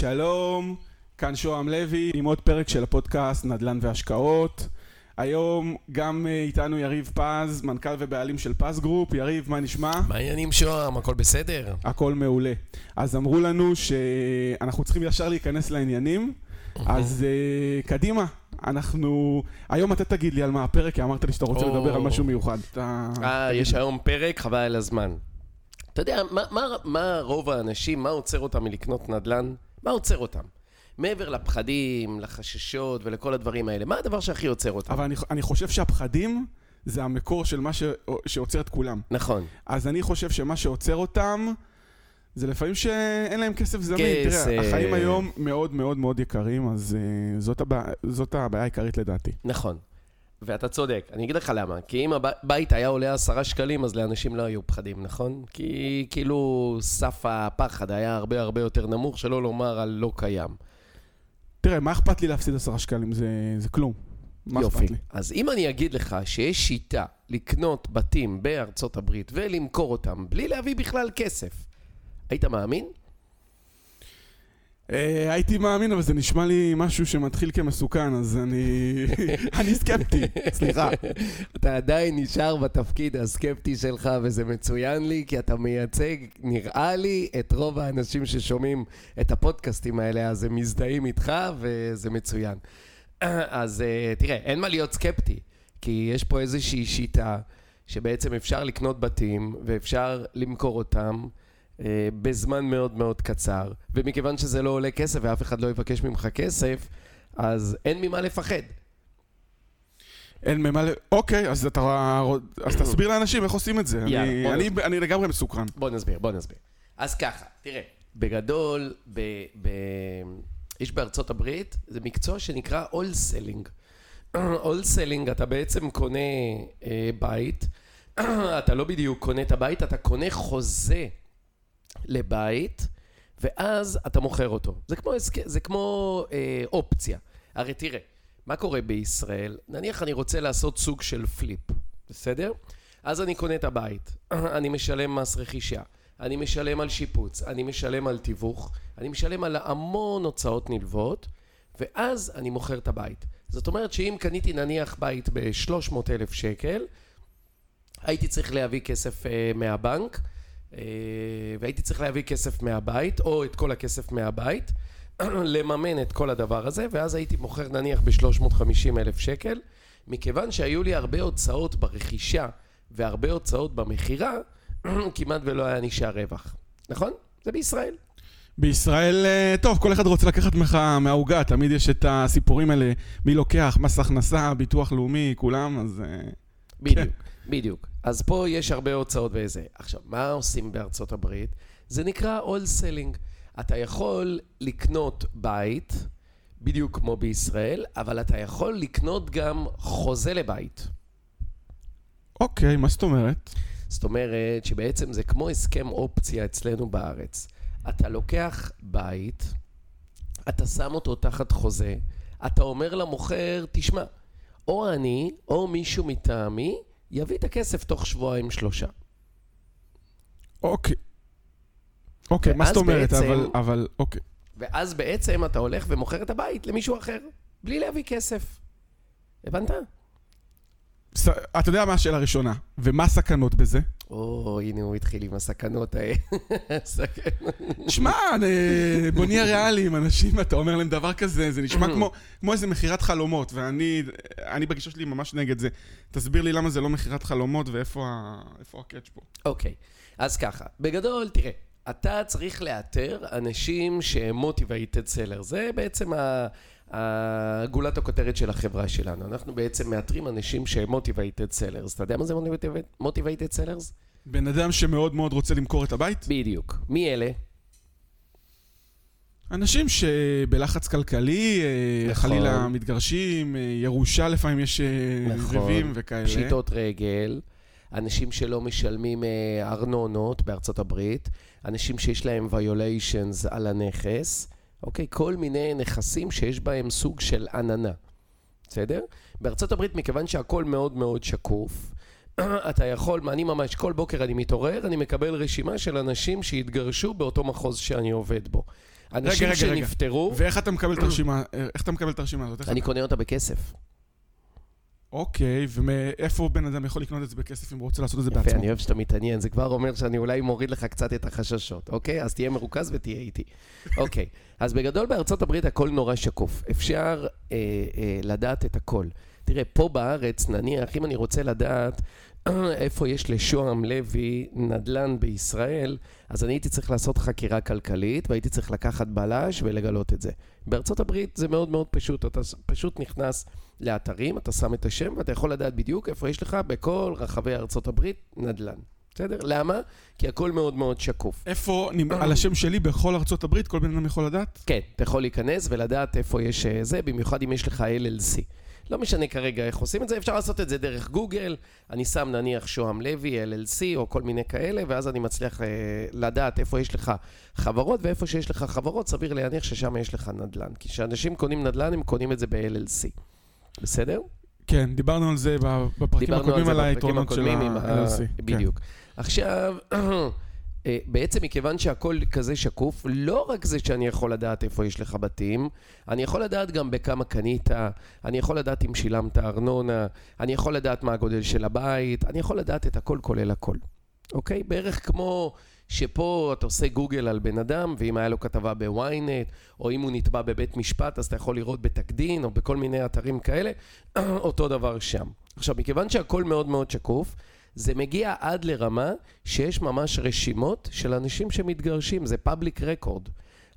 שלום, כאן שוהם לוי עם עוד פרק של הפודקאסט נדל"ן והשקעות. היום גם אה, איתנו יריב פז, מנכ"ל ובעלים של פז גרופ. יריב, מה נשמע? מה העניינים שוהם? הכל בסדר? הכל מעולה. אז אמרו לנו שאנחנו צריכים ישר להיכנס לעניינים, אז uh, קדימה. אנחנו... היום אתה תגיד לי על מה הפרק, כי אמרת לי שאתה רוצה. לדבר על משהו מיוחד. אה, יש היום פרק, חבל על הזמן. אתה יודע, מה, מה, מה רוב האנשים, מה עוצר אותם מלקנות נדל"ן? מה עוצר אותם? מעבר לפחדים, לחששות ולכל הדברים האלה, מה הדבר שהכי עוצר אותם? אבל אני, אני חושב שהפחדים זה המקור של מה ש, שעוצר את כולם. נכון. אז אני חושב שמה שעוצר אותם זה לפעמים שאין להם כסף זמין. כסף. תראה, החיים היום מאוד מאוד מאוד יקרים, אז uh, זאת, הבע... זאת הבעיה העיקרית לדעתי. נכון. ואתה צודק, אני אגיד לך למה. כי אם הבית היה עולה עשרה שקלים, אז לאנשים לא היו פחדים, נכון? כי כאילו סף הפחד היה הרבה הרבה יותר נמוך, שלא לומר על לא קיים. תראה, מה אכפת לי להפסיד עשרה שקלים? זה, זה כלום. מה יופי. אכפת לי? אז אם אני אגיד לך שיש שיטה לקנות בתים בארצות הברית ולמכור אותם בלי להביא בכלל כסף, היית מאמין? אה, הייתי מאמין, אבל זה נשמע לי משהו שמתחיל כמסוכן, אז אני, אני סקפטי, סליחה. אתה עדיין נשאר בתפקיד הסקפטי שלך, וזה מצוין לי, כי אתה מייצג, נראה לי, את רוב האנשים ששומעים את הפודקאסטים האלה, אז הם מזדהים איתך, וזה מצוין. אז אה, תראה, אין מה להיות סקפטי, כי יש פה איזושהי שיטה שבעצם אפשר לקנות בתים, ואפשר למכור אותם. אה, בזמן מאוד מאוד קצר, ומכיוון שזה לא עולה כסף ואף אחד לא יבקש ממך כסף, אז אין ממה לפחד. אין ממה ל... אוקיי, אז אתה... אז תסביר לאנשים איך עושים את זה. יאללה, אני, בוא אני, נסביר. אני לגמרי מסוקרן. בוא נסביר, בוא נסביר. אז ככה, תראה, בגדול, ב, ב, יש בארצות הברית, זה מקצוע שנקרא wholesaling. wholesaling, אתה בעצם קונה אה, בית, אתה לא בדיוק קונה את הבית, אתה קונה חוזה לבית, ואז אתה מוכר אותו. זה כמו, זה כמו אה, אופציה. הרי תראה, מה קורה בישראל? נניח אני רוצה לעשות סוג של flip, בסדר? אז אני קונה את הבית, אני משלם מס רכישה, אני משלם על שיפוץ, אני משלם על תיווך, אני משלם על המון הוצאות נלוות, ואז אני מוכר את הבית. זאת אומרת שאם קניתי נניח בית ב-300 אלף שקל, הייתי צריך להביא כסף אה, מהבנק, והייתי צריך להביא כסף מהבית, או את כל הכסף מהבית, לממן את כל הדבר הזה, ואז הייתי מוכר נניח ב-350 אלף שקל. מכיוון שהיו לי הרבה הוצאות ברכישה והרבה הוצאות במכירה, כמעט ולא היה נשאר רווח. נכון? זה בישראל. בישראל, אה, טוב, כל אחד רוצה לקחת ממך מהעוגה, תמיד יש את הסיפורים האלה, מי לוקח, מס הכנסה, ביטוח לאומי, כולם, אז... אה, בדיוק, בדיוק. אז פה יש הרבה הוצאות וזה. עכשיו, מה עושים בארצות הברית? זה נקרא all selling. אתה יכול לקנות בית, בדיוק כמו בישראל, אבל אתה יכול לקנות גם חוזה לבית. אוקיי, מה זאת אומרת? זאת אומרת שבעצם זה כמו הסכם אופציה אצלנו בארץ. אתה לוקח בית, אתה שם אותו תחת חוזה, אתה אומר למוכר, תשמע, או אני או מישהו מטעמי יביא את הכסף תוך שבועיים שלושה. אוקיי. אוקיי, מה זאת אומרת? בעצם- אבל, אבל, אוקיי. ואז בעצם אתה הולך ומוכר את הבית למישהו אחר, בלי להביא כסף. הבנת? אתה יודע מה השאלה הראשונה, ומה הסכנות בזה? או, הנה הוא התחיל עם הסכנות האלה. סכנות. שמע, בוא נהיה ריאליים, אנשים, אתה אומר להם דבר כזה, זה נשמע כמו, כמו איזה מכירת חלומות, ואני אני בגישה שלי ממש נגד זה. תסביר לי למה זה לא מכירת חלומות ואיפה הקאץ' פה. אוקיי, אז ככה, בגדול, תראה, אתה צריך לאתר אנשים שהם motivated seller. זה בעצם ה- הגולת הכותרת של החברה שלנו. אנחנו בעצם מאתרים אנשים שהם motivated sellers. אתה יודע מה זה motivated- motivated sellers? בן אדם שמאוד מאוד רוצה למכור את הבית? בדיוק. מי אלה? אנשים שבלחץ כלכלי, אה, נכון. חלילה מתגרשים, אה, ירושה לפעמים יש אה, נכון. ריבים וכאלה. פשיטות רגל, אנשים שלא משלמים ארנונות בארצות הברית, אנשים שיש להם violations על הנכס, אוקיי? כל מיני נכסים שיש בהם סוג של עננה, בסדר? בארצות הברית, מכיוון שהכל מאוד מאוד שקוף, אתה יכול, אני ממש, כל בוקר אני מתעורר, אני מקבל רשימה של אנשים שהתגרשו באותו מחוז שאני עובד בו. אנשים רגע, רגע. שנפטרו, ואיך אתה מקבל את הרשימה, איך אתה מקבל את הרשימה הזאת? אני אתה- קונה אותה בכסף. אוקיי, ומאיפה בן אדם יכול לקנות את זה בכסף אם הוא רוצה לעשות את זה יפה, בעצמו? אני אוהב שאתה מתעניין, זה כבר אומר שאני אולי מוריד לך קצת את החששות, אוקיי? אז תהיה מרוכז ותהיה איתי. אוקיי, אז בגדול בארצות הברית הכל נורא שקוף. אפשר אה, אה, לדעת את הכל. תראה, פה בארץ, נניח, אם אני רוצה לדעת איפה יש לשוהם לוי נדל"ן בישראל, אז אני הייתי צריך לעשות חקירה כלכלית, והייתי צריך לקחת בלש ולגלות את זה. בארצות הברית זה מאוד מאוד פשוט, אתה פשוט נכנס לאתרים, אתה שם את השם, ואתה יכול לדעת בדיוק איפה יש לך בכל רחבי ארצות הברית נדל"ן. בסדר? למה? כי הכל מאוד מאוד שקוף. איפה, על השם שלי בכל ארצות הברית, כל בן אדם יכול לדעת? כן, אתה יכול להיכנס ולדעת איפה יש אה, זה, במיוחד אם יש לך LLC. לא משנה כרגע איך עושים את זה, אפשר לעשות את זה דרך גוגל. אני שם נניח שוהם לוי, LLC או כל מיני כאלה, ואז אני מצליח אה, לדעת איפה יש לך חברות, ואיפה שיש לך חברות, סביר להניח ששם יש לך נדל"ן. כי כשאנשים קונים נדל"ן, הם קונים את זה ב-LLC. בסדר? כן, דיברנו על זה בפרקים הקודמים, על בפרקים היתרונות של עם ה- ה-LLC. כן. בדיוק. עכשיו, בעצם מכיוון שהכל כזה שקוף, לא רק זה שאני יכול לדעת איפה יש לך בתים, אני יכול לדעת גם בכמה קנית, אני יכול לדעת אם שילמת ארנונה, אני יכול לדעת מה הגודל של הבית, אני יכול לדעת את הכל כולל הכל. אוקיי? בערך כמו שפה אתה עושה גוגל על בן אדם, ואם היה לו כתבה בוויינט, או אם הוא נתבע בבית משפט, אז אתה יכול לראות בתקדין, או בכל מיני אתרים כאלה, אותו דבר שם. עכשיו, מכיוון שהכל מאוד מאוד שקוף, זה מגיע עד לרמה שיש ממש רשימות של אנשים שמתגרשים, זה פאבליק רקורד.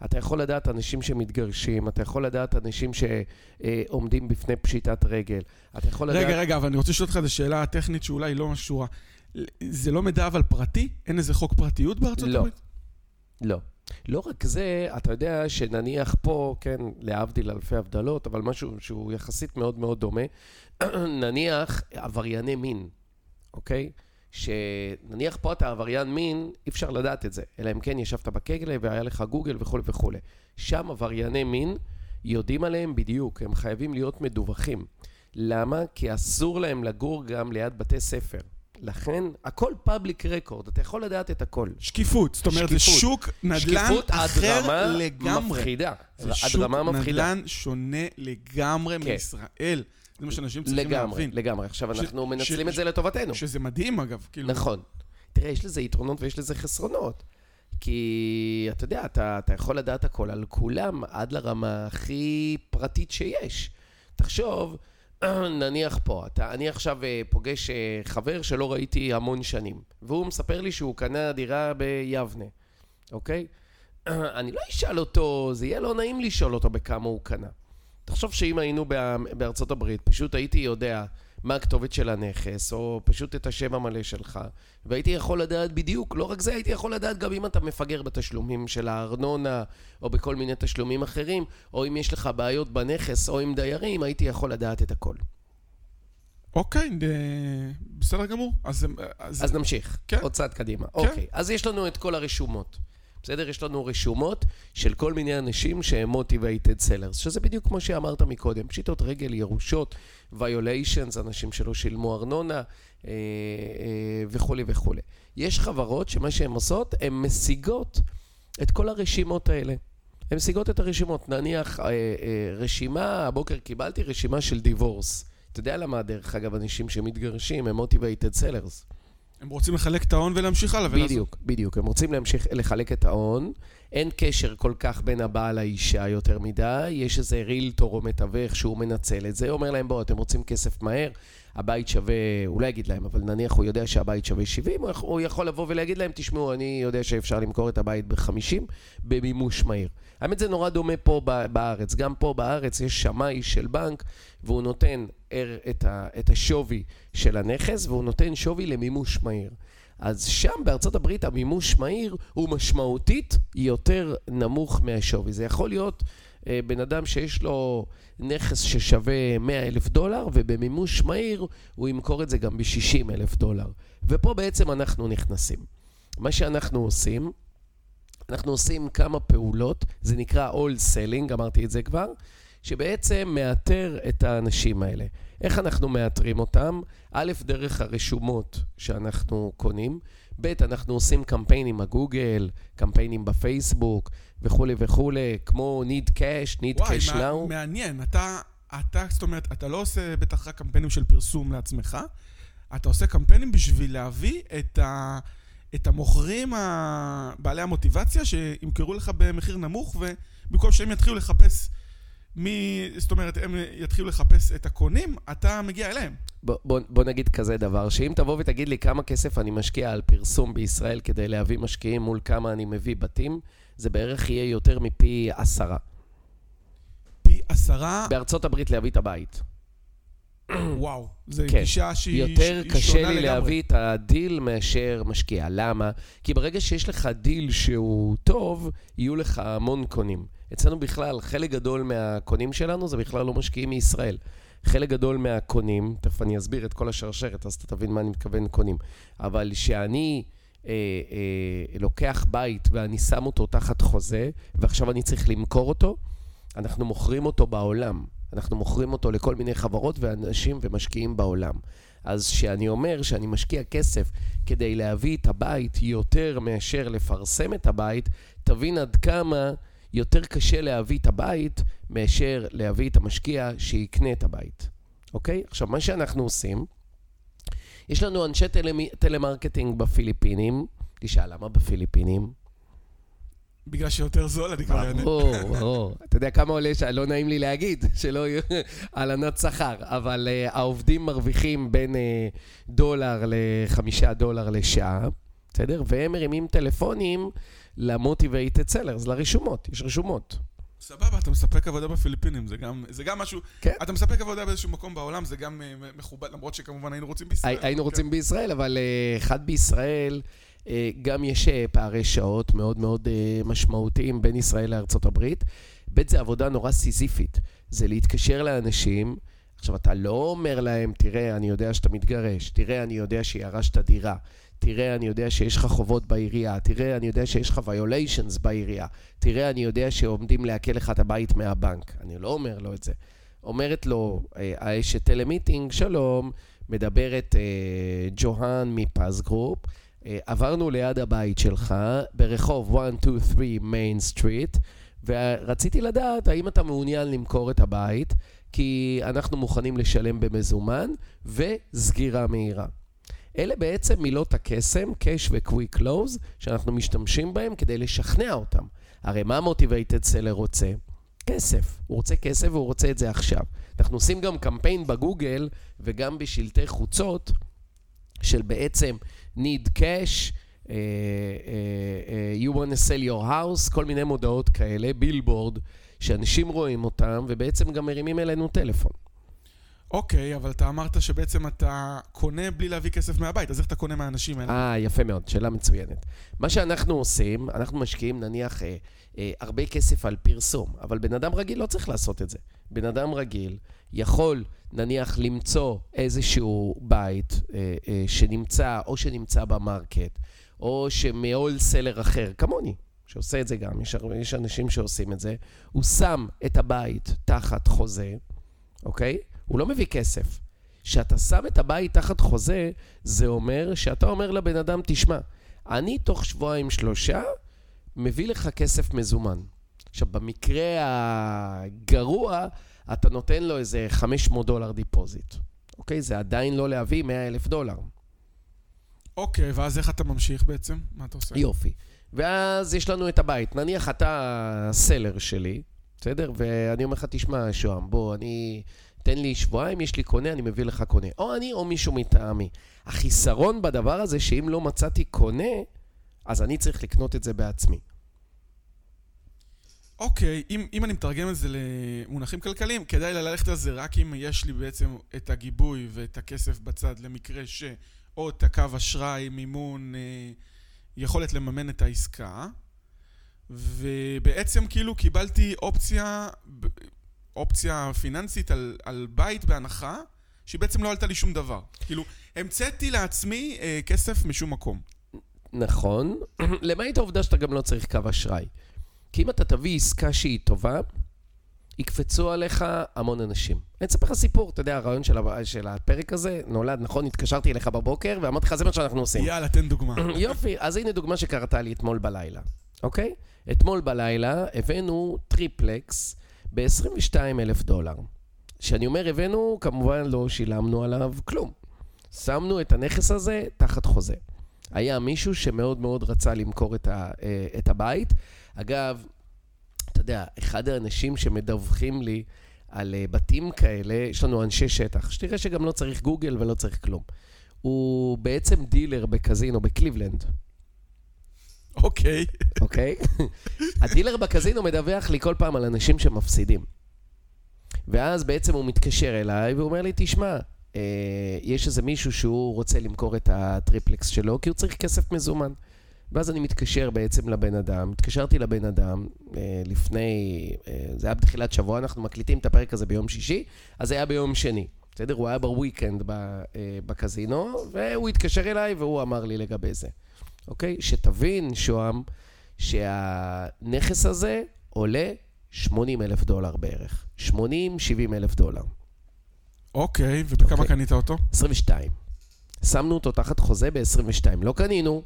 אתה יכול לדעת אנשים שמתגרשים, אתה יכול לדעת אנשים שעומדים בפני פשיטת רגל, אתה יכול לדעת... רגע, רגע, אבל אני רוצה לשאול אותך איזו שאלה טכנית שאולי לא משורה. זה לא מידע אבל פרטי? אין איזה חוק פרטיות בארצות לא. הברית? לא. לא רק זה, אתה יודע שנניח פה, כן, להבדיל אלפי הבדלות, אבל משהו שהוא יחסית מאוד מאוד דומה, נניח עברייני מין, אוקיי? שנניח פה אתה עבריין מין, אי אפשר לדעת את זה, אלא אם כן ישבת בכלא והיה לך גוגל וכולי וכולי. שם עברייני מין יודעים עליהם בדיוק, הם חייבים להיות מדווחים. למה? כי אסור להם לגור גם ליד בתי ספר. לכן, הכל פאבליק רקורד, אתה יכול לדעת את הכל. שקיפות, זאת אומרת, זה שקיפות. שוק נדל"ן אחר לגמרי. מפחידה. זה שוק מפחידה. נדל"ן שונה לגמרי כן. מישראל. זה מה שאנשים צריכים לגמרי, להבין. לגמרי. עכשיו, ש- אנחנו מנצלים ש- את זה לטובתנו. שזה מדהים, אגב. כאילו, נכון. תראה, יש לזה יתרונות ויש לזה חסרונות. כי, אתה יודע, אתה, אתה יכול לדעת הכל על כולם עד לרמה הכי פרטית שיש. תחשוב, נניח פה, אתה, אני עכשיו אה, פוגש אה, חבר שלא ראיתי המון שנים, והוא מספר לי שהוא קנה דירה ביבנה, אוקיי? אני לא אשאל אותו, זה יהיה לא נעים לשאול אותו בכמה הוא קנה. תחשוב שאם היינו בא- בארצות הברית, פשוט הייתי יודע מה הכתובת של הנכס, או פשוט את השם המלא שלך, והייתי יכול לדעת בדיוק, לא רק זה, הייתי יכול לדעת גם אם אתה מפגר בתשלומים של הארנונה, או בכל מיני תשלומים אחרים, או אם יש לך בעיות בנכס, או עם דיירים, הייתי יכול לדעת את הכל. אוקיי, ד- בסדר גמור. אז... אז- אז נמשיך, כן. עוד צעד קדימה. אוקיי, אז יש לנו את כל הרשומות. בסדר? יש לנו רשומות של כל מיני אנשים שהם motivated sellers, שזה בדיוק כמו שאמרת מקודם, פשיטות רגל, ירושות, violations, אנשים שלא שילמו ארנונה אה, אה, וכולי וכולי. יש חברות שמה שהן עושות, הן משיגות את כל הרשימות האלה. הן משיגות את הרשימות. נניח אה, אה, רשימה, הבוקר קיבלתי רשימה של דיבורס. אתה יודע למה, דרך אגב, אנשים שמתגרשים הם motivated sellers. הם רוצים לחלק את ההון ולהמשיך הלאה. בדיוק, בדיוק. הם רוצים להמשיך לחלק את ההון. אין קשר כל כך בין הבעל לאישה יותר מדי. יש איזה רילטור או מתווך שהוא מנצל את זה. אומר להם, בואו, אתם רוצים כסף מהר, הבית שווה, הוא לא יגיד להם, אבל נניח הוא יודע שהבית שווה 70, הוא יכול- לבוא ולהגיד להם, תשמעו, אני יודע שאפשר למכור את הבית ב-50 במימוש מהיר. האמת זה נורא דומה פה בארץ. גם פה בארץ יש שמאי של בנק, והוא נותן את, השווי של הנכס, והוא נותן שווי למימוש מהיר. אז שם בארצות הברית המימוש מהיר הוא משמעותית יותר נמוך מהשווי. זה יכול להיות בן אדם שיש לו נכס ששווה 100 אלף דולר, ובמימוש מהיר הוא ימכור את זה גם ב-60 אלף דולר. ופה בעצם אנחנו נכנסים. מה שאנחנו עושים, אנחנו עושים כמה פעולות, זה נקרא all selling, אמרתי את זה כבר, שבעצם מאתר את האנשים האלה. איך אנחנו מאתרים אותם? א', דרך הרשומות שאנחנו קונים, ב', אנחנו עושים קמפיינים בגוגל, קמפיינים בפייסבוק וכולי וכולי, כמו need cash, need וואי, cash now. מעניין. אתה, אתה, זאת אומרת, אתה לא עושה בטח רק קמפיינים של פרסום לעצמך, אתה עושה קמפיינים בשביל להביא את, ה, את המוכרים, ה, בעלי המוטיבציה, שימכרו לך במחיר נמוך, ובמקום שהם יתחילו לחפש מי, זאת אומרת, הם יתחילו לחפש את הקונים, אתה מגיע אליהם. בוא, בוא, בוא נגיד כזה דבר, שאם תבוא ותגיד לי כמה כסף אני משקיע על פרסום בישראל כדי להביא משקיעים מול כמה אני מביא בתים, זה בערך יהיה יותר מפי עשרה. פי עשרה, בארצות הברית להביא את הבית. וואו, זו כן. גישה שהיא יותר היא קשה שונה לי לגמרי. להביא את הדיל מאשר משקיע. למה? כי ברגע שיש לך דיל שהוא טוב, יהיו לך המון קונים. אצלנו בכלל, חלק גדול מהקונים שלנו זה בכלל לא משקיעים מישראל. חלק גדול מהקונים, תכף אני אסביר את כל השרשרת, אז אתה תבין מה אני מתכוון קונים. אבל שאני אה, אה, לוקח בית ואני שם אותו תחת חוזה, ועכשיו אני צריך למכור אותו, אנחנו מוכרים אותו בעולם. אנחנו מוכרים אותו לכל מיני חברות ואנשים ומשקיעים בעולם. אז כשאני אומר שאני משקיע כסף כדי להביא את הבית יותר מאשר לפרסם את הבית, תבין עד כמה יותר קשה להביא את הבית מאשר להביא את המשקיע שיקנה את הבית. אוקיי? עכשיו, מה שאנחנו עושים, יש לנו אנשי telem... telemarketing בפיליפינים. תשאל, למה בפיליפינים? בגלל שיותר זול, אני כבר אענה. ברור, ברור. אתה יודע כמה עולה, לא נעים לי להגיד, שלא יהיו הלנת שכר, אבל uh, העובדים מרוויחים בין uh, דולר לחמישה דולר לשעה, בסדר? והם מרימים טלפונים ל motivated sellers, לרשומות, יש רשומות. סבבה, אתה מספק עבודה בפיליפינים, זה גם, זה גם משהו... כן. אתה מספק עבודה באיזשהו מקום בעולם, זה גם אה, מכובד, למרות שכמובן היינו רוצים בישראל. הי- היינו כן. רוצים בישראל, אבל אה, אחד בישראל, אה, גם יש פערי שעות מאוד מאוד משמעותיים בין ישראל לארצות הברית. ב' זה עבודה נורא סיזיפית, זה להתקשר לאנשים. עכשיו, אתה לא אומר להם, תראה, אני יודע שאתה מתגרש, תראה, אני יודע שירשת דירה, תראה, אני יודע שיש לך חובות בעירייה, תראה, אני יודע שיש לך violations בעירייה, תראה, אני יודע שעומדים לעקל לך את הבית מהבנק. אני לא אומר לו את זה. אומרת לו אה, האשת טלמיטינג, שלום, מדברת אה, ג'והאן מפז גרופ, אה, עברנו ליד הבית שלך ברחוב 123 Main Street, ורציתי לדעת האם אתה מעוניין למכור את הבית, כי אנחנו מוכנים לשלם במזומן וסגירה מהירה. אלה בעצם מילות הקסם, cash ו-quick close, שאנחנו משתמשים בהם כדי לשכנע אותם. הרי מה מוטיבייטד סלר רוצה? כסף. הוא רוצה כסף והוא רוצה את זה עכשיו. אנחנו עושים גם קמפיין בגוגל וגם בשלטי חוצות של בעצם need cash, uh, uh, uh, you want to sell your house, כל מיני מודעות כאלה, בילבורד, שאנשים רואים אותם ובעצם גם מרימים אלינו טלפון. אוקיי, אבל אתה אמרת שבעצם אתה קונה בלי להביא כסף מהבית, אז איך אתה קונה מהאנשים האלה? אה, יפה מאוד, שאלה מצוינת. מה שאנחנו עושים, אנחנו משקיעים נניח אה, אה, הרבה כסף על פרסום, אבל בן אדם רגיל לא צריך לעשות את זה. בן אדם רגיל יכול נניח למצוא איזשהו בית אה, אה, שנמצא או שנמצא במרקט, או שמהולסלר אחר, כמוני, שעושה את זה גם, יש, יש אנשים שעושים את זה, הוא שם את הבית תחת חוזה, אוקיי? הוא לא מביא כסף. כשאתה שם את הבית תחת חוזה, זה אומר שאתה אומר לבן אדם, תשמע, אני תוך שבועיים שלושה מביא לך כסף מזומן. עכשיו, במקרה הגרוע, אתה נותן לו איזה 500 דולר deposit. אוקיי? זה עדיין לא להביא 100 אלף דולר. אוקיי, ואז איך אתה ממשיך בעצם? מה אתה עושה? יופי. ואז יש לנו את הבית. נניח אתה seller שלי, בסדר? ואני אומר לך, תשמע, שוהם, בוא, אני... תן לי שבועיים, יש לי קונה, אני מביא לך קונה. או אני או מישהו מטעמי. החיסרון בדבר הזה, שאם לא מצאתי קונה, אז אני צריך לקנות את זה בעצמי. אוקיי, אם, אם אני מתרגם את זה למונחים כלכליים, כדאי ללכת על זה רק אם יש לי בעצם את הגיבוי ואת הכסף בצד למקרה ש... או את הקו אשראי, מימון, אה, יכולת לממן את העסקה. ובעצם כאילו קיבלתי אופציה, אופציה פיננסית על, על בית בהנחה, שהיא בעצם לא עלתה לי שום דבר. כאילו, המצאתי לעצמי אה, כסף משום מקום. נכון, למעט העובדה שאתה גם לא צריך קו אשראי. כי אם אתה תביא עסקה שהיא טובה, יקפצו עליך המון אנשים. אני אספר לך סיפור, אתה יודע, הרעיון של, של הפרק הזה נולד, נכון? התקשרתי אליך בבוקר ואמרתי לך, זה מה שאנחנו עושים. יאללה, תן דוגמה. יופי, אז הנה דוגמה שקרתה לי אתמול בלילה, אוקיי? אתמול בלילה הבאנו triplex ב-22 אלף דולר. כשאני אומר הבאנו, כמובן לא שילמנו עליו כלום. שמנו את הנכס הזה תחת חוזה. היה מישהו שמאוד מאוד רצה למכור את, ה, אה, את הבית. אגב, אתה יודע, אחד האנשים שמדווחים לי על אה, בתים כאלה, יש לנו אנשי שטח, שתראה שגם לא צריך גוגל ולא צריך כלום. הוא בעצם dealer בקזינו בקליבלנד, אוקיי. אוקיי? ה dealer בקזינו מדווח לי כל פעם על אנשים שמפסידים. ואז בעצם הוא מתקשר אליי והוא אומר לי, תשמע, אה, יש איזה מישהו שהוא רוצה למכור את ה triplex שלו, כי הוא צריך כסף מזומן. ואז אני מתקשר בעצם לבן אדם, התקשרתי לבן אדם אה, לפני, אה, זה היה בתחילת שבוע, אנחנו מקליטים את הפרק הזה ביום שישי, אז זה היה ביום שני. בסדר? הוא היה בוויקנד אה, בקזינו, והוא התקשר אליי והוא אמר לי לגבי זה. אוקיי? שתבין, שוהם, שהנכס הזה עולה 80 אלף דולר בערך. 80-70 אלף דולר. אוקיי, ובכמה אוקיי. קנית אותו? 22. שמנו אותו תחת חוזה ב-22. לא קנינו.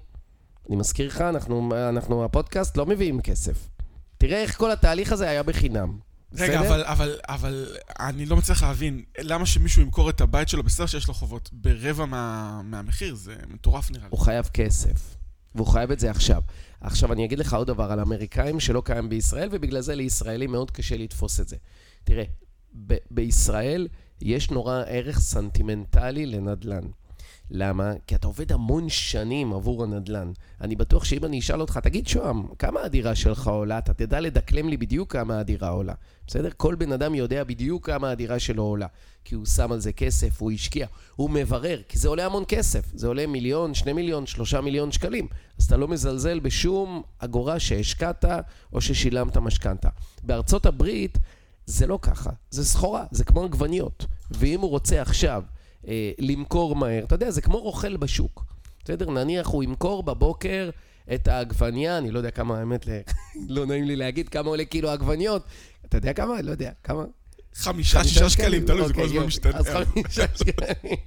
אני מזכיר לך, אנחנו, אנחנו, הפודקאסט לא מביאים כסף. תראה איך כל התהליך הזה היה בחינם. רגע? אבל, אבל, אבל אני לא מצליח להבין, למה שמישהו ימכור את הבית שלו בסדר שיש לו חובות ברבע מה, מהמחיר? זה מטורף נראה לי. הוא חייב כסף, והוא חייב את זה עכשיו. עכשיו, אני אגיד לך עוד דבר על אמריקאים שלא קיים בישראל, ובגלל זה לישראלים מאוד קשה לתפוס את זה. תראה, ב- בישראל יש נורא ערך סנטימנטלי לנדל"ן. למה? כי אתה עובד המון שנים עבור הנדל"ן. אני בטוח שאם אני אשאל אותך, תגיד שוהם, כמה הדירה שלך עולה? אתה תדע לדקלם לי בדיוק כמה הדירה עולה. בסדר? כל בן אדם יודע בדיוק כמה הדירה שלו עולה. כי הוא שם על זה כסף, הוא השקיע, הוא מברר, כי זה עולה המון כסף. זה עולה מיליון, שני מיליון, שלושה מיליון שקלים. אז אתה לא מזלזל בשום אגורה שהשקעת או ששילמת משכנתה. בארצות הברית זה לא ככה, זה סחורה, זה כמו עגבניות. ואם הוא רוצה עכשיו אה, למכור מהר, אתה יודע, זה כמו רוכל בשוק. בסדר? נניח הוא ימכור בבוקר את העגבנייה, אני לא יודע כמה, האמת, ל- לא נעים לי להגיד כמה עולה קילו עגבניות. אתה יודע כמה? לא יודע, כמה? חמישה, שישה שקלים, תלוי, זה כל אוקיי, הזמן. משתנה. אז חמישה שקלים.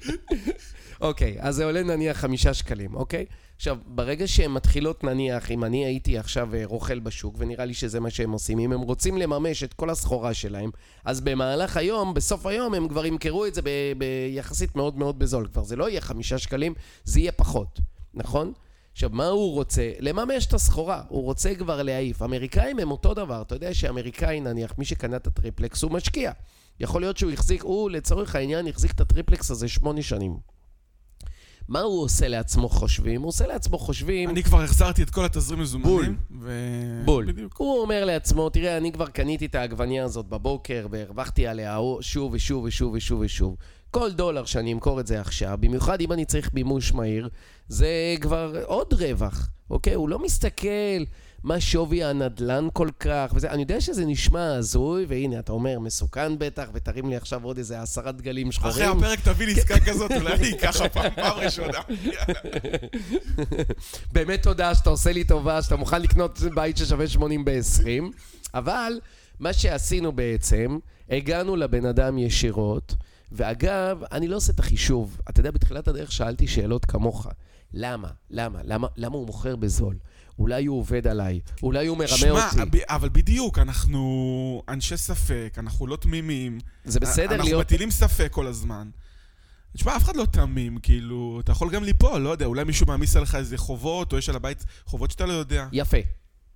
אוקיי, אז זה עולה נניח חמישה שקלים, אוקיי? עכשיו, ברגע שהן מתחילות נניח, אם אני הייתי עכשיו אה, רוכל בשוק, ונראה לי שזה מה שהם עושים, אם הם רוצים לממש את כל הסחורה שלהם, אז במהלך היום, בסוף היום, הם כבר ימכרו את זה ביחסית מאוד מאוד בזול. כבר זה לא יהיה חמישה שקלים, זה יהיה פחות, נכון? עכשיו, מה הוא רוצה? לממש את הסחורה. הוא רוצה כבר להעיף. אמריקאים הם אותו דבר. אתה יודע שאמריקאי, נניח, מי שקנה את ה triplex, הוא משקיע. יכול להיות שהוא החזיק, הוא לצורך העניין החזיק את ה triplex הזה שמונה שנים. מה הוא עושה לעצמו חושבים? הוא עושה לעצמו חושבים... אני כבר החזרתי את כל התזרים מזומנים. ו... בול. בדיוק. הוא אומר לעצמו, תראה, אני כבר קניתי את העגבנייה הזאת בבוקר והרווחתי עליה שוב ושוב ושוב ושוב ושוב. כל דולר שאני אמכור את זה עכשיו, במיוחד אם אני צריך מימוש מהיר, זה כבר עוד רווח, אוקיי? הוא לא מסתכל מה שווי הנדלן כל כך, וזה, אני יודע שזה נשמע הזוי, והנה, אתה אומר, מסוכן בטח, ותרים לי עכשיו עוד איזה עשרה דגלים אחרי שחורים. הפרק תביא לי עסקה כזאת, אולי אני אקח הפעם, פעם ראשונה. באמת תודה שאתה עושה לי טובה, שאתה מוכן לקנות בית ששווה 80 ב-20, אבל מה שעשינו בעצם, הגענו לבן אדם ישירות, ואגב, אני לא עושה את החישוב. אתה יודע, בתחילת הדרך שאלתי שאלות כמוך. למה? למה? למה, למה הוא מוכר בזול? אולי הוא עובד עליי, אולי הוא מרמה שמע, אותי. ב- אבל בדיוק, אנחנו אנשי ספק, אנחנו לא תמימים. זה בסדר אנחנו להיות... מטילים ספק כל הזמן. תשמע, אף אחד לא תמים, כאילו, אתה יכול גם ליפול, לא יודע, אולי מישהו מעמיס עליך איזה חובות, או יש על הבית חובות שאתה לא יודע. יפה.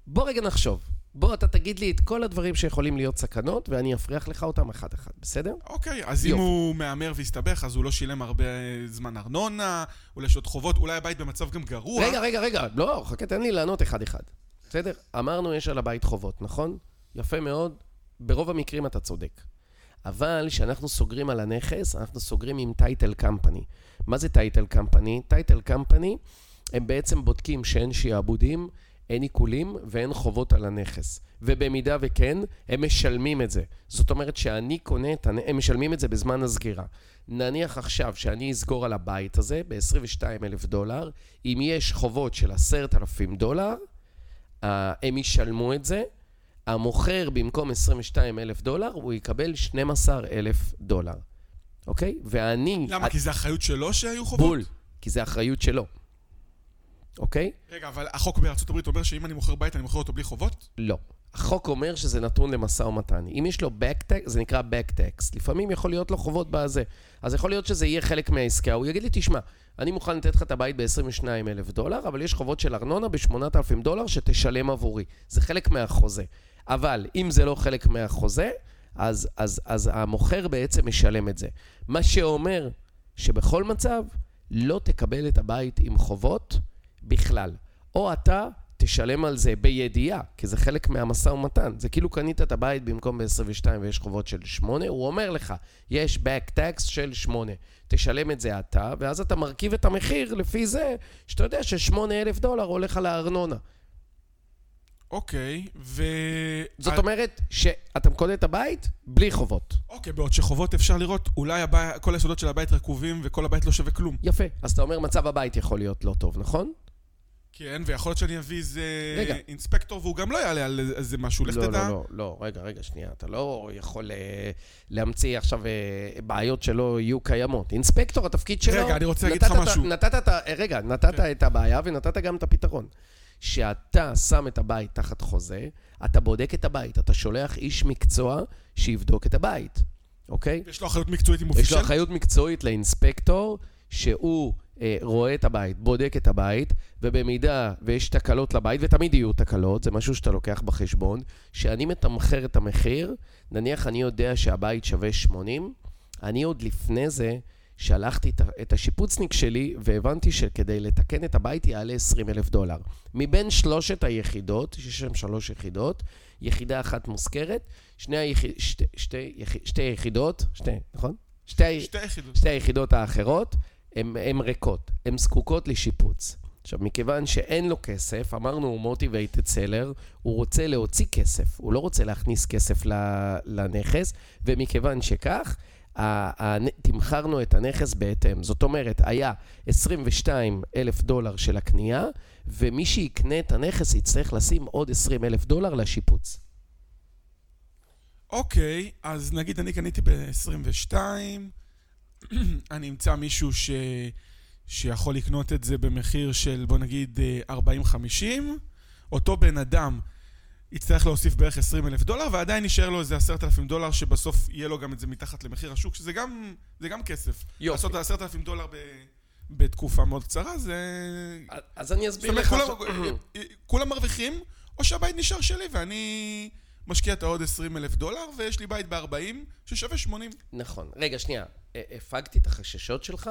בוא רגע נחשוב. בוא, אתה תגיד לי את כל הדברים שיכולים להיות סכנות, ואני אפריח לך אותם אחד-אחד, בסדר? אוקיי, אז אם יופי. הוא מהמר והסתבך, אז הוא לא שילם הרבה זמן ארנונה, אולי יש עוד חובות, אולי הבית במצב גם גרוע. רגע, רגע, רגע, לא, חכה, תן לי לענות אחד-אחד. בסדר? אמרנו יש על הבית חובות, נכון? יפה מאוד, ברוב המקרים אתה צודק. אבל כשאנחנו סוגרים על הנכס, אנחנו סוגרים עם title company. מה זה title company? title company, הם בעצם בודקים שאין שיעבודים, אין עיקולים ואין חובות על הנכס. ובמידה וכן, הם משלמים את זה. זאת אומרת שאני קונה את הם משלמים את זה בזמן הסגירה. נניח עכשיו שאני אסגור על הבית הזה ב-22 אלף דולר, אם יש חובות של 10,000 דולר, אה, הם ישלמו את זה, המוכר במקום 22 אלף דולר, הוא יקבל 12 אלף דולר, אוקיי? ואני... למה? כי זה אחריות שלו שהיו חובות? בול, כי זה אחריות שלו, אוקיי? רגע, אבל החוק בארצות הברית אומר שאם אני מוכר בית, אני מוכר אותו בלי חובות? לא. החוק אומר שזה נתון למשא ומתן. אם יש לו back tax, זה נקרא back tax. לפעמים יכול להיות לו חובות בזה. אז יכול להיות שזה יהיה חלק מהעסקה. הוא יגיד לי, תשמע, אני מוכן לתת לך את הבית ב-22 אלף דולר, אבל יש חובות של ארנונה ב-8,000 דולר שתשלם עבורי. זה חלק מהחוזה. אבל אם זה לא חלק מהחוזה, אז, אז, אז המוכר בעצם משלם את זה. מה שאומר שבכל מצב לא תקבל את הבית עם חובות בכלל. או אתה תשלם על זה בידיעה, כי זה חלק מהמשא ומתן. זה כאילו קנית את הבית במקום ב-22 ויש חובות של 8, הוא אומר לך, יש back tax של 8. תשלם את זה אתה, ואז אתה מרכיב את המחיר לפי זה, שאתה יודע ש-8 אלף דולר הולך על הארנונה. אוקיי, ו... זאת אומרת שאתה קונה את הבית בלי חובות. אוקיי, בעוד שחובות אפשר לראות, אולי הבית, כל היסודות של הבית רקובים וכל הבית לא שווה כלום. יפה. אז אתה אומר, מצב הבית יכול להיות לא טוב, נכון? כן, ויכול להיות שאני אביא איזה רגע. אינספקטור והוא גם לא יעלה על איזה משהו, לך לא, תדע. לא, לא, לא, רגע, רגע, שנייה. אתה לא יכול אה, להמציא עכשיו אה, בעיות שלא יהיו קיימות. אינספקטור, התפקיד שלו... רגע, אני רוצה להגיד נתת לך משהו. נתת את ה... רגע, נתת כן. את הבעיה ונתת גם את הפתרון. שאתה שם את הבית תחת חוזה, אתה בודק את הבית, אתה שולח איש מקצוע שיבדוק את הבית, אוקיי? יש לו אחריות מקצועית אם הוא יש פישל? לו אחריות מקצועית לאינספקטור, שהוא אה, רואה את הבית, בודק את הבית, ובמידה ויש תקלות לבית, ותמיד יהיו תקלות, זה משהו שאתה לוקח בחשבון, שאני מתמחר את המחיר, נניח אני יודע שהבית שווה 80, אני עוד לפני זה שלחתי את, השיפוצניק שלי, והבנתי שכדי לתקן את הבית יעלה 20 אלף דולר. מבין שלושת היחידות, יש שם שלוש יחידות, יחידה אחת מוזכרת, שני היחיד, שתי, שתי, שתי יחידות, שתי, נכון? שתי, שתי יחידות. שתי היחידות האחרות הן ריקות, הן זקוקות לשיפוץ. עכשיו, מכיוון שאין לו כסף, אמרנו הוא מוטיבייטד סלר, הוא רוצה להוציא כסף, הוא לא רוצה להכניס כסף לנכס, ומכיוון שכך, תמכרנו את הנכס בהתאם. זאת אומרת, היה 22 אלף דולר של הקנייה, ומי שיקנה את הנכס יצטרך לשים עוד 20 אלף דולר לשיפוץ. אוקיי, אז נגיד אני קניתי ב-22, אני אמצא מישהו ש... שיכול לקנות את זה במחיר של בוא נגיד אה, 40-50, אותו בן אדם יצטרך להוסיף בערך 20 אלף דולר, ועדיין יישאר לו איזה 10,000 דולר, שבסוף יהיה לו גם את זה מתחת למחיר השוק, שזה גם, זה גם כסף. יופי. לעשות 10,000 דולר ב... בתקופה מאוד קצרה, זה... אז אני זאת אסביר אומרת, לך... כולם, עכשיו- כולם מרוויחים, או שהבית נשאר שלי ואני משקיע את העוד 20 אלף דולר, ויש לי בית ב-40 ששווה 80. נכון. רגע, שנייה. הפגתי את החששות שלך?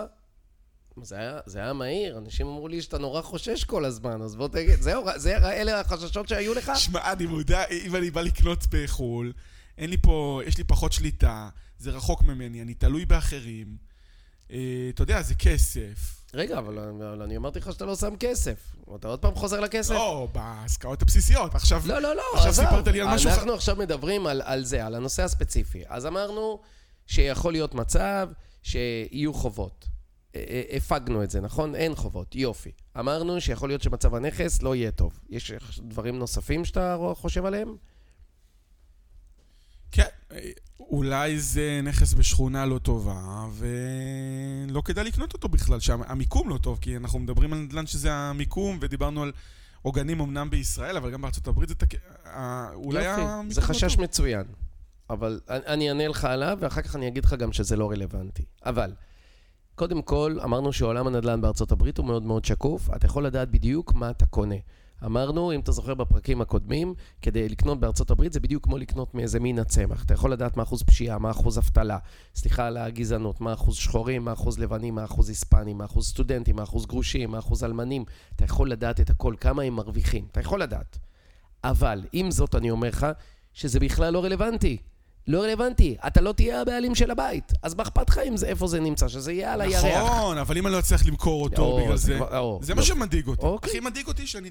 זה היה, זה היה מהיר, אנשים אמרו לי שאתה נורא חושש כל הזמן, אז בוא תגיד, זהו, זה, אלה החששות שהיו לך? שמע, אני מודע, אם אני בא לקנות בחו"ל, אין לי פה, יש לי פחות שליטה, זה רחוק ממני, אני תלוי באחרים. אה, אתה יודע, זה כסף. רגע, אבל, אבל אני אמרתי לך שאתה לא שם כסף. אתה עוד פעם חוזר לכסף? לא, בעסקאות הבסיסיות. עכשיו, לא, לא, לא, עכשיו עזוב. סיפרת לי על משהו אנחנו עכשיו מדברים על, על זה, על הנושא הספציפי. אז אמרנו שיכול להיות מצב שיהיו חובות. הפגנו את זה, נכון? אין חובות, יופי. אמרנו שיכול להיות שמצב הנכס לא יהיה טוב. יש דברים נוספים שאתה חושב עליהם? כן, אולי זה נכס בשכונה לא טובה, ולא כדאי לקנות אותו בכלל, שהמיקום לא טוב, כי אנחנו מדברים על נדל"ן שזה המיקום, ודיברנו על עוגנים אמנם בישראל, אבל גם בארצות הברית זה תק... אה, אולי יופי, המיקום זה לא חשש טוב. מצוין. אבל אני אענה לך עליו, ואחר כך אני אגיד לך גם שזה לא רלוונטי. אבל, קודם כל, אמרנו שעולם הנדל"ן בארצות הברית הוא מאוד מאוד שקוף, אתה יכול לדעת בדיוק מה אתה קונה. אמרנו, אם אתה זוכר בפרקים הקודמים, כדי לקנות בארצות הברית זה בדיוק כמו לקנות מאיזה מין הצמח. אתה יכול לדעת מה אחוז פשיעה, מה אחוז אבטלה, סליחה על הגזענות, מה אחוז שחורים, מה אחוז לבנים, מה אחוז היספנים, מה אחוז סטודנטים, מה אחוז גרושים, מה אחוז אלמנים. אתה יכול לדעת את הכל, כמה הם מרוויחים. אתה יכול לדעת. אבל, עם זאת, אני אומר לך שזה בכלל לא רלוונטי. לא רלוונטי, אתה לא תהיה הבעלים של הבית. אז מה אכפת לך עם זה, איפה זה נמצא? שזה יהיה על הירח. נכון, אבל אם אני לא אצליח למכור אותו או, בגלל זה זה, זה לא. מה שמדאיג אותי. אוקיי. הכי מדאיג אותי שאני...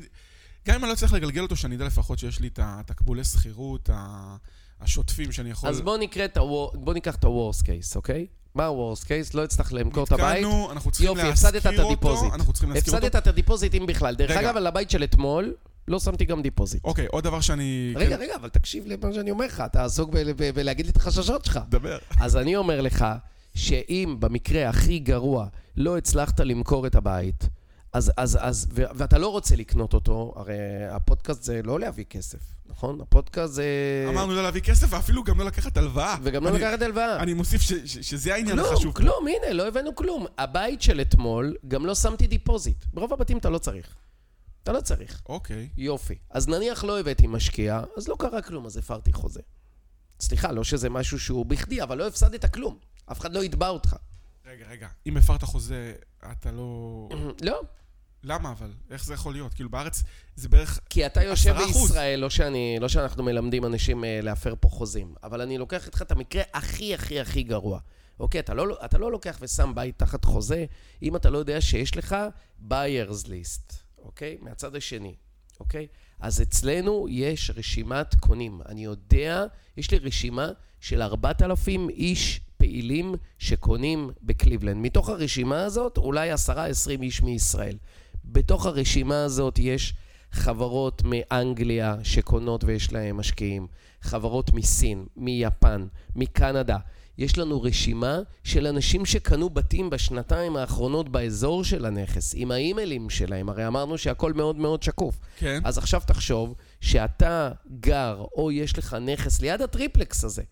גם אם אני לא אצליח לגלגל אותו, שאני אדע לפחות שיש לי את התקבולי שכירות השוטפים שאני יכול... אז בוא נקרא את ה- בוא ניקח את ה worst case, אוקיי? מה ה worst case? לא הצלחת למכור את הבית. נתקענו, אנחנו צריכים יופי, הפסדת את להשכיר אותו, ה deposit. אנחנו צריכים להשכיר אותו. הפסדת את ה deposit אם בכלל. דרך רגע. אגב, על הבית של אתמול, לא שמתי גם deposit. אוקיי, עוד דבר שאני... רגע, רגע, אבל תקשיב למה שאני אומר לך, אתה עסוק ב- ב- בלהגיד לי את החששות שלך. דבר. אז אני אומר לך, שאם במקרה הכי גרוע לא הצלחת למכור את הבית, אז, אז, אז, ו- ואתה לא רוצה לקנות אותו, הרי הפודקאסט זה לא להביא כסף, נכון? הפודקאסט זה... אמרנו לא להביא כסף, ואפילו גם לא לקחת הלוואה. וגם לא אני- לקחת הלוואה. אני מוסיף ש- ש- שזה העניין כלום, החשוב. פה. כלום, הנה, לא הבאנו כלום. הבית של אתמול, גם לא שמתי deposit. ברוב הבתים אתה לא צריך. אתה לא צריך. אוקיי. יופי. אז נניח לא הבאתי משקיע, אז לא קרה כלום, אז הפרתי חוזה. סליחה, לא שזה משהו שהוא בכדי, אבל לא הפסדת כלום. אף אחד לא יתבע אותך. רגע, רגע. אם הפרת חוזה, אתה לא... לא, למה אבל? איך זה יכול להיות? כאילו בארץ זה בערך... כי אתה יושב 10%. בישראל, לא, שאני, לא שאנחנו מלמדים אנשים אה, להפר פה חוזים, אבל אני לוקח איתך את המקרה הכי הכי הכי גרוע. אוקיי, אתה לא, אתה לא לוקח ושם בית תחת חוזה, אם אתה לא יודע שיש לך buyers list, אוקיי? מהצד השני, אוקיי? אז אצלנו יש רשימת קונים. אני יודע, יש לי רשימה של 4,000 איש פעילים שקונים בקליבלנד. מתוך הרשימה הזאת, אולי 10-20 איש מישראל. בתוך הרשימה הזאת יש חברות מאנגליה שקונות ויש להן משקיעים, חברות מסין, מיפן, מקנדה. יש לנו רשימה של אנשים שקנו בתים בשנתיים האחרונות באזור של הנכס, עם האימיילים שלהם, הרי אמרנו שהכל מאוד מאוד שקוף. כן. אז עכשיו תחשוב שאתה גר, או יש לך נכס ליד הטריפלקס הזה.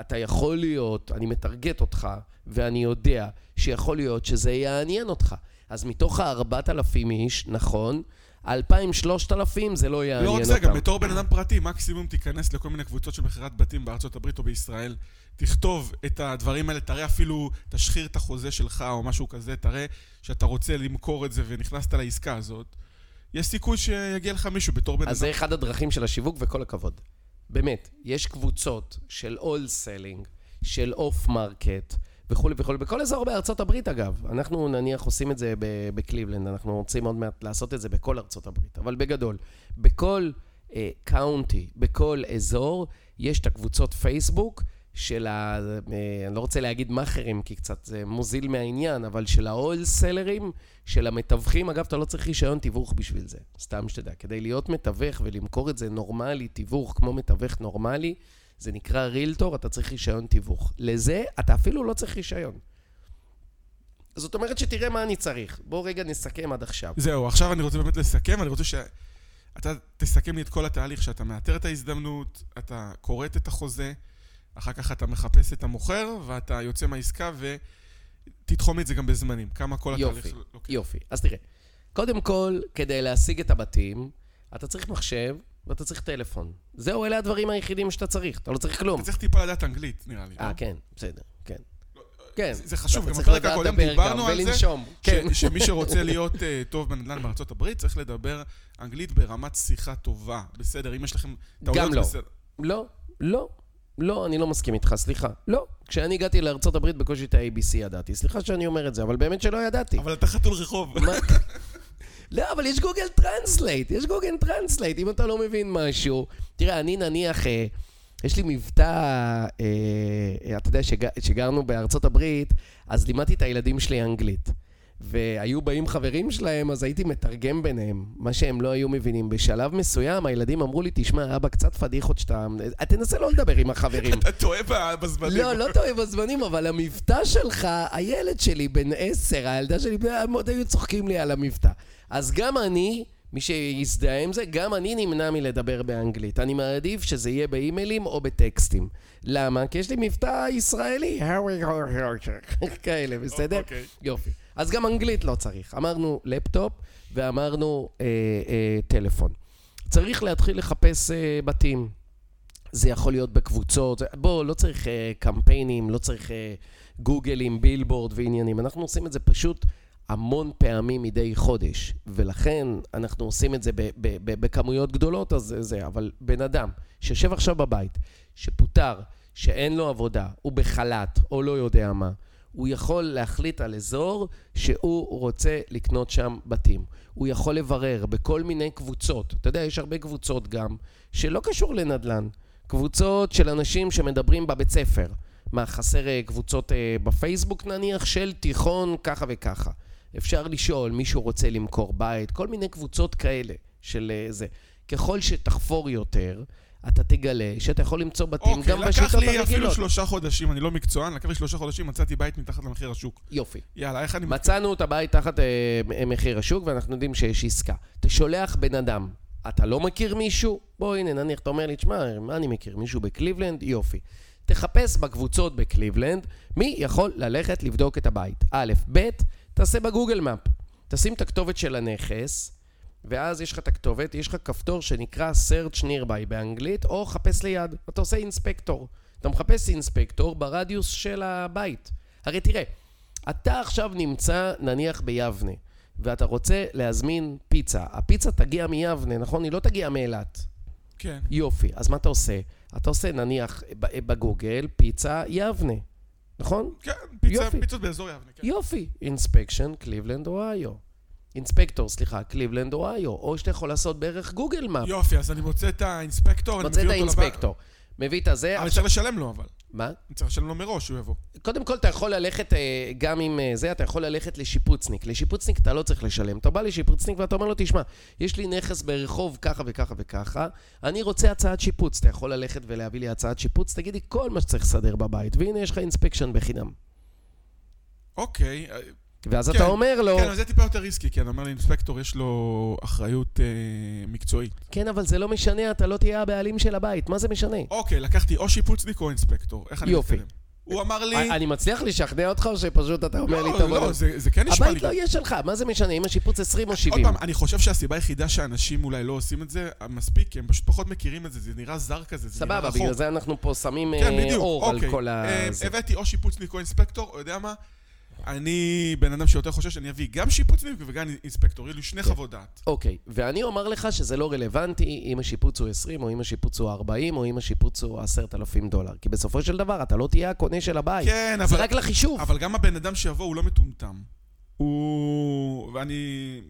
אתה יכול להיות, אני מטרגט אותך, ואני יודע שיכול להיות שזה יעניין אותך. אז מתוך ה-4,000 איש, נכון, 2,000-3,000 זה לא יעניין לא אותם. רק זה, גם בתור בן אדם פרטי, מקסימום תיכנס לכל מיני קבוצות של מכירת בתים בארצות הברית או בישראל, תכתוב את הדברים האלה, תראה אפילו, תשחיר את החוזה שלך או משהו כזה, תראה שאתה רוצה למכור את זה ונכנסת לעסקה הזאת. יש סיכוי שיגיע לך מישהו בתור בן אדם. אז זה אחד הדרכים של השיווק, וכל הכבוד. באמת, יש קבוצות של wholesaling, של off market, וכולי וכולי, בכל אזור בארצות הברית אגב. אנחנו נניח עושים את זה בקליבלנד, אנחנו רוצים עוד מעט לעשות את זה בכל ארצות הברית, אבל בגדול, בכל קאונטי, בכל אזור, יש את הקבוצות פייסבוק של ה... אה, אני לא רוצה להגיד מאכערים, כי קצת זה מוזיל מהעניין, אבל של ההול סלרים, של המתווכים. אגב, אתה לא צריך רישיון תיווך בשביל זה, סתם שתדע. כדי להיות מתווך ולמכור את זה נורמלי, תיווך כמו מתווך נורמלי, זה נקרא רילטור, אתה צריך רישיון תיווך. לזה, אתה אפילו לא צריך רישיון. זאת אומרת שתראה מה אני צריך. בוא רגע נסכם עד עכשיו. זהו, עכשיו אני רוצה באמת לסכם, אני רוצה שאתה תסכם לי את כל התהליך, שאתה מאתר את ההזדמנות, אתה כורת את החוזה, אחר כך אתה מחפש את המוכר, ואתה יוצא מהעסקה ותתחום את זה גם בזמנים. כמה כל התהליך יופי, לוקח. יופי. אז תראה, קודם כל, כדי להשיג את הבתים, אתה צריך מחשב ואתה צריך טלפון. זהו, אלה הדברים היחידים שאתה צריך, אתה לא צריך כלום. אתה צריך טיפה לדעת אנגלית, נראה לי. אה, לא? כן, בסדר, כן. כן. זה- חשוב, גם בפרק הקודם דיברנו על זה. ש- כן. שמי שרוצה להיות אה, טוב בנדל"ן בארצות הברית, צריך לדבר אנגלית ברמת שיחה טובה. בסדר, אם יש לכם טעויות, גם לא. בסדר. לא, לא, לא, אני לא מסכים איתך, סליחה. לא. כשאני הגעתי לארצות הברית, בקושי את ה-ABC ידעתי. סליחה שאני אומר את זה, אבל באמת שלא ידעתי. אבל אתה חתול רחוב. לא, אבל יש Google Translate, יש Google Translate, אם אתה לא מבין משהו. תראה, אני נניח, אה, יש לי מבטא, אה, אה, אתה יודע, שג, שגרנו בארצות הברית, אז לימדתי את הילדים שלי אנגלית. והיו באים חברים שלהם, אז הייתי מתרגם ביניהם, מה שהם לא היו מבינים. בשלב מסוים הילדים אמרו לי, תשמע, אבא, קצת פדיחות שאתה... תנסה לא לדבר עם החברים. אתה טועה בזמנים. לא, לא טועה בזמנים, אבל המבטא שלך, הילד שלי בן עשר, הילדה שלי, הם עוד היו צוחקים לי על המבטא. אז גם אני, מי שיזדהה עם זה, גם אני נמנע מלדבר באנגלית. אני מעדיף שזה יהיה באימיילים או בטקסטים. למה? כי יש לי מבטא ישראלי. כאלה, בסדר? אוקיי. יופי. אז גם אנגלית לא צריך. אמרנו לפטופ ואמרנו אה, אה, טלפון. צריך להתחיל לחפש אה, בתים. זה יכול להיות בקבוצות, בוא, לא צריך uh, קמפיינים, לא צריך uh, גוגלים, בילבורד ועניינים. אנחנו עושים את זה פשוט המון פעמים מדי חודש, ולכן אנחנו עושים את זה ב- ב- ב- בכמויות גדולות, אז זה, אבל בן אדם שיושב עכשיו בבית, שפוטר, שאין לו עבודה, הוא בחל"ת, או לא יודע מה, הוא יכול להחליט על אזור שהוא רוצה לקנות שם בתים. הוא יכול לברר בכל מיני קבוצות. אתה יודע, יש הרבה קבוצות גם, שלא קשור לנדל"ן. קבוצות של אנשים שמדברים בבית ספר. מה, חסר אה, קבוצות אה, בפייסבוק נניח של תיכון ככה וככה. אפשר לשאול, מישהו רוצה למכור בית, כל מיני קבוצות כאלה של אה, זה. ככל שתחפור יותר, אתה תגלה שאתה יכול למצוא בתים אוקיי, גם לקח בשיטות לי אפילו הרגילות. שלושה חודשים, אני לא מקצוען, לקח לי שלושה חודשים, מצאתי בית מתחת למחיר השוק. יופי. יאללה, איך אני... מצאנו את הבית תחת אה, מחיר השוק, ואנחנו יודעים שיש עסקה. אתה שולח בן אדם, אתה לא מכיר מישהו? בוא, הנה, נניח, אתה אומר לי, תשמע, מה אני מכיר? מישהו בקליבלנד? יופי. תחפש בקבוצות בקליבלנד, מי יכול ללכת לבדוק את הבית. א', ב', תעשה בגוגל מאפ. תשים את הכתובת של הנכס, ואז יש לך את הכתובת, יש לך כפתור שנקרא search nearby באנגלית, או חפש ליד. אתה עושה אינספקטור. אתה מחפש אינספקטור ברדיוס של הבית. הרי תראה, אתה עכשיו נמצא נניח ביבנה, ואתה רוצה להזמין פיצה. הפיצה תגיע מיבנה, נכון? היא לא תגיע מאילת. כן. יופי, אז מה אתה עושה? אתה עושה נניח בגוגל פיצה יבנה, נכון? כן, פיצה. פיצות באזור יבנה, כן. יופי, inspection קליבלנד אוהיו. inspector, סליחה, קליבלנד אוהיו, או שאתה יכול לעשות בערך Google Map. יופי, אז אני מוצא את ה inspector, אני מוצא מביא את אותו. ה inspector. מביא את הזה, אני עכשיו... צריך לשלם לו, אבל. מה? אני צריך לשלם לו מראש שהוא יבוא. קודם כל אתה יכול ללכת, אה, גם עם אה, זה, אתה יכול ללכת לשיפוצניק. לשיפוצניק אתה לא צריך לשלם. אתה בא לשיפוצניק ואתה אומר לו, תשמע, יש לי נכס ברחוב ככה וככה וככה, אני רוצה הצעת שיפוץ. אתה יכול ללכת ולהביא לי הצעת שיפוץ, תגיד לי כל מה שצריך לסדר בבית, והנה יש לך אינספקשן בחינם. אוקיי. אה, ואז כן, אתה אומר לו, כן, אבל זה טיפה יותר ריסקי, כי אני אומר לאינספקטור, יש לו אחריות אה, מקצועית. כן, אבל זה לא משנה, אתה לא תהיה הבעלים של הבית, מה זה משנה? אוקיי, לקחתי או שיפוצניק או אינספקטור. איך אני יופי. מתקדם? הוא אמר לי... אני מצליח לשכנע אותך, או שפשוט אתה אומר לי, לא, טוב, לא, זה זה כן נשמע לי... הבית לא יהיה שלך, מה זה משנה, אם השיפוץ 20 או עוד 70? פעם, אני חושב שהסיבה היחידה שאנשים אולי לא עושים את זה מספיק, כי הם פשוט פחות מכירים את זה, זה נראה זר כזה, זה נראה סבבה, רחוק. בגלל זה אנחנו פה שמים כן, אה, אור על אוקיי. כל ה... אה. הבאתי או שיפוצניק או אינספקטור, יודע מה? אני בן אדם שיותר חושש, אני אביא גם שיפוצניק וגם אינספקטור, לי שני כן. חוות דעת. אוקיי, ואני אומר לך שזה לא רלוונטי אם השיפוץ הוא 20, או אם השיפוץ הוא 40, או אם השיפוץ הוא 10,000 דולר. כי בסופו של דבר אתה לא תהיה הקונה של הבית. כן, זה אבל... רק לחישוב. אבל גם הבן אדם שיבוא הוא לא מטומטם. הוא... ואני...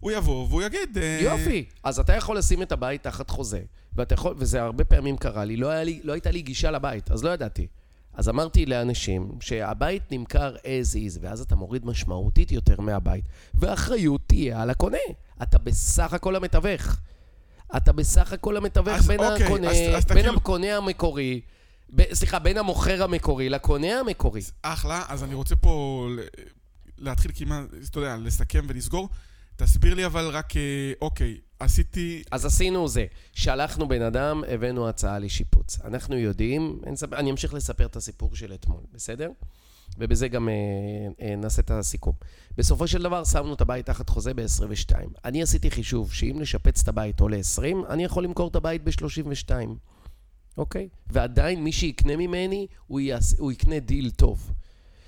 הוא יבוא והוא יגיד... אה, יופי. אז אתה יכול לשים את הבית תחת חוזה, ואתה יכול, וזה הרבה פעמים קרה לי, לא, לי, לא הייתה לי גישה לבית, אז לא ידעתי. אז אמרתי לאנשים שהבית נמכר as is, ואז אתה מוריד משמעותית יותר מהבית, והאחריות תהיה על הקונה. אתה בסך הכל המתווך. אתה בסך הכל המתווך אז בין אוקיי, הקונה, אז- אז בין כאילו- הקונה המקורי, ב, סליחה, בין המוכר המקורי לקונה המקורי. אחלה, אז אני רוצה פה להתחיל כמעט, אתה יודע, לסכם ולסגור. תסביר לי אבל רק, אה, אוקיי, עשיתי... אז עשינו זה, שלחנו בן אדם, הבאנו הצעה לשיפוץ. אנחנו יודעים, אני, אמשיך לספר את הסיפור של אתמול, בסדר? ובזה גם אה, אה, נעשה את הסיכום. בסופו של דבר שמנו את הבית תחת חוזה ב-22. אני עשיתי חישוב שאם לשפץ את הבית עולה 20, אני יכול למכור את הבית ב-32, אוקיי? ועדיין מי שיקנה ממני, הוא, יעש, הוא יקנה דיל טוב.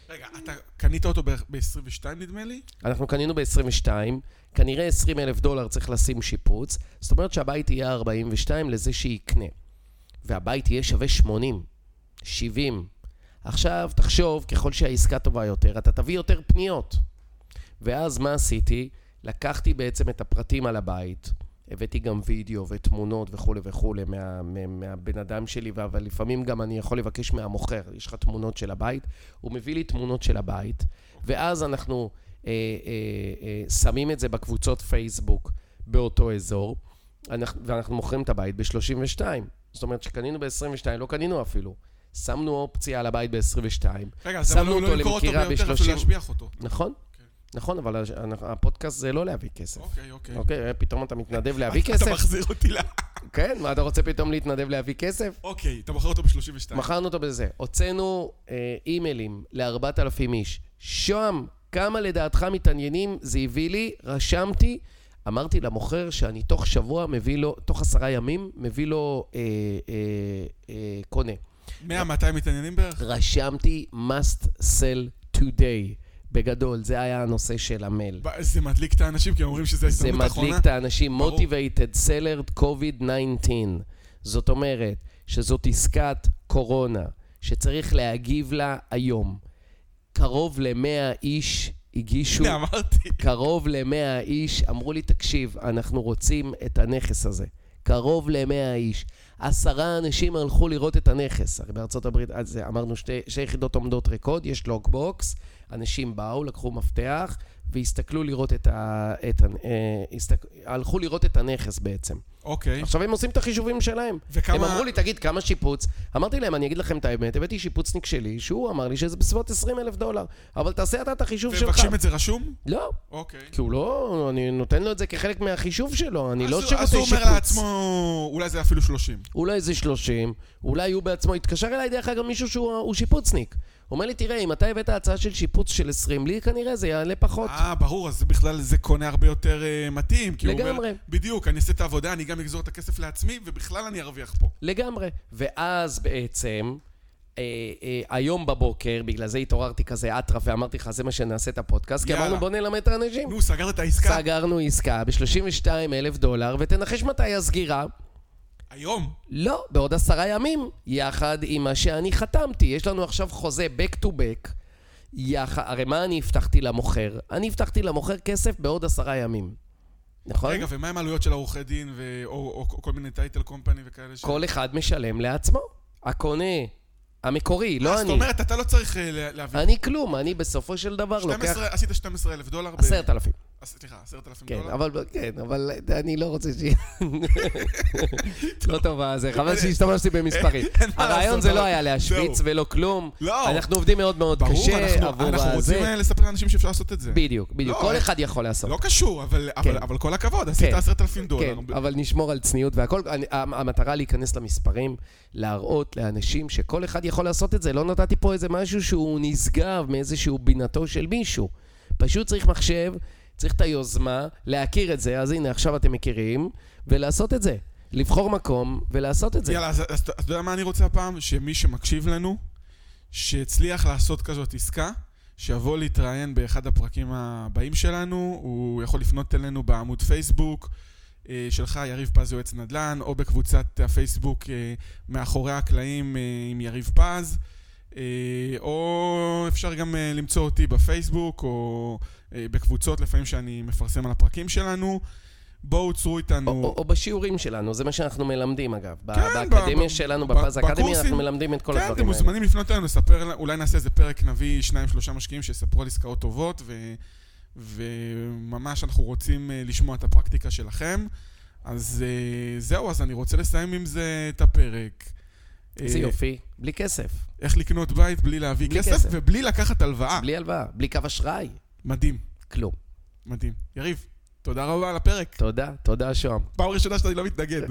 רגע, אתה קנית אותו ב-22 נדמה לי? אנחנו קנינו ב-22, כנראה 20 אלף דולר צריך לשים שיפוץ, זאת אומרת שהבית יהיה 42 לזה שיקנה. והבית יהיה שווה 80, 70. עכשיו, תחשוב, ככל שהעסקה טובה יותר, אתה תביא יותר פניות. ואז מה עשיתי? לקחתי בעצם את הפרטים על הבית, הבאתי גם וידאו ותמונות וכולי וכולי מה, מה, מהבן אדם שלי, אבל לפעמים גם אני יכול לבקש מהמוכר, יש לך תמונות של הבית, הוא מביא לי תמונות של הבית, ואז אנחנו אה, אה, אה, שמים את זה בקבוצות פייסבוק באותו אזור, אנחנו, ואנחנו מוכרים את הבית ב-32. זאת אומרת שקנינו ב-22, לא קנינו אפילו. שמנו אופציה על הבית ב-22. רגע, אז אבל לא למכור אותו ביותר, אפילו 30. להשביח אותו. נכון? נכון, אבל הפודקאסט זה לא להביא כסף. אוקיי, אוקיי. אוקיי, פתאום אתה מתנדב להביא אתה כסף? מחזיר אותי ל... כן, מה אתה רוצה פתאום להתנדב להביא כסף? אוקיי, אתה מוכר אותו ב-32. מכרנו אותו בזה. הוצאנו אה, אימיילים ל-4,000 איש. שוהם, כמה לדעתך מתעניינים זה הביא לי? רשמתי. אמרתי למוכר שאני תוך שבוע מביא לו, תוך עשרה ימים, מביא לו אה, אה, אה, קונה. 100-200 מתעניינים בערך? רשמתי must sell today. בגדול, זה היה הנושא של המייל. זה מדליק את האנשים, כי הם אומרים שזה זה ההזדמנות האחרונה. מדליק את האנשים, motivated seller COVID-19. זאת אומרת שזאת עסקת קורונה, שצריך להגיב לה היום. קרוב ל-100 איש הגישו, הנה, אמרתי. קרוב ל-100 איש אמרו לי, תקשיב, אנחנו רוצים את הנכס הזה. קרוב ל-100 איש. עשרה אנשים הלכו לראות את הנכס. הרי בארצות הברית, אז אמרנו שתי, שתי יחידות עומדות ריקוד, יש לוקבוקס, אנשים באו, לקחו מפתח, והסתכלו לראות את ה... את ה... אה, הסתק... הלכו לראות את הנכס בעצם. אוקיי. עכשיו הם עושים את החישובים שלהם. וכמה- הם אמרו לי, תגיד, כמה שיפוץ? אמרתי להם, אני אגיד לכם את האמת, הבאתי שיפוצניק שלי, שהוא אמר לי שזה בסביבות 20 אלף דולר. אבל תעשה אתה את החישוב שלך. ומבקשים את זה רשום? לא, אוקיי. כי הוא לא, אני נותן לו את זה כחלק מהחישוב שלו, אני לא אז שירותי אז שיפוץ. הוא אומר לעצמו, אולי זה אפילו 30. אולי זה 30, אולי הוא בעצמו, התקשר אליי דרך אגב מישהו שהוא הוא שיפוצניק. אומר לי, תראה, אם אתה הבאת הצעה של שיפוץ של 20, לי כנראה זה יעלה פחות. אה, ברור, אז בכלל זה קונה הרבה יותר אה, מתאים. כי הוא אומר, לגמרי. בדיוק, אני אעשה את העבודה, אני גם אגזור את הכסף לעצמי, ובכלל אני ארוויח פה. לגמרי. ואז בעצם, אה, אה, היום בבוקר, בגלל זה התעוררתי כזה אטרף ואמרתי לך, זה מה שנעשה את הפודקאסט, כי יאללה. אמרנו בוא נלמד את האנשים. נו, סגרת את העסקה? סגרנו עסקה ב-32 אלף דולר, ותנחש מתי הסגירה? היום. לא, בעוד עשרה ימים, יחד עם מה שאני חתמתי. יש לנו עכשיו חוזה back to back. יחד, הרי מה אני הבטחתי למוכר? אני הבטחתי למוכר כסף בעוד עשרה ימים. נכון? רגע, ומה עם העלויות של העורכי דין, ו- או או- או כל מיני טייטל קומפני וכאלה? ש- כל אחד משלם לעצמו. הקונה המקורי, לא זאת אני. אומרת, אתה לא צריך אה, לה- להביא... אני כלום, אני בסופו של דבר לוקח 12 עשית 12 אלף דולר? ב- עשרת אלפים. סליחה, 10,000 כן, דולר? אבל, כן, אבל אני לא רוצה ש... לא טובה, זה חבל שהשתמשתי במספרים. הרעיון זה לא היה להשוויץ. ולא כלום. לא. אנחנו עובדים מאוד מאוד קשה אנחנו- עבור אנחנו רוצים הזה. אה, לספר לאנשים שאפשר לעשות את זה. בדיוק, בדיוק. לא, כל אה, אחד יכול לעשות. לא קשור, אבל- כן. כל הכבוד, עשית כן. 10,000 דולר. כן, אבל נשמור על צניעות והכל. המטרה להיכנס למספרים, להראות לאנשים שכל אחד יכול לעשות את זה. לא נתתי פה איזה משהו שהוא נשגב מאיזשהו בינתו של מישהו. פשוט צריך מחשב, צריך את היוזמה, להכיר את זה, אז הנה, עכשיו אתם מכירים, ולעשות את זה. לבחור מקום ולעשות את זה. יאללה, אז אתה יודע מה אני רוצה הפעם? שמי שמקשיב לנו, שהצליח לעשות כזאת עסקה, שיבוא להתראיין באחד הפרקים הבאים שלנו, הוא יכול לפנות אלינו בעמוד פייסבוק אה, שלך, יריב פז יועץ נדל"ן, או בקבוצת הפייסבוק אה, מאחורי הקלעים אה, עם יריב פז, או אפשר גם למצוא אותי בפייסבוק, או בקבוצות לפעמים שאני מפרסם על הפרקים שלנו. בואו צרו איתנו. או, או, או בשיעורים שלנו, זה מה שאנחנו מלמדים אגב. כן, באקדמיה ב- שלנו, ב- בפז אקדמי, בקורסים. אנחנו מלמדים את כל כן, אתם הדברים האלה. מוזמנים לפנות אלינו, לספר, אולי נעשה איזה פרק, נביא שניים, שלושה משקיעים שיספרו על עסקאות טובות, ו, וממש אנחנו רוצים אה, לשמוע את הפרקטיקה שלכם. אז אה, זהו, אז אני רוצה לסיים עם זה את הפרק. איזה אה, יופי, בלי כסף, איך לקנות בית בלי להביא בלי כסף, כסף. ובלי לקחת הלוואה. בלי הלוואה, בלי קו אשראי, מדהים, כלום. מדהים. יריב, תודה רבה על הפרק. תודה, תודה שוהם. פעם ראשונה שאתה לא מתנגד.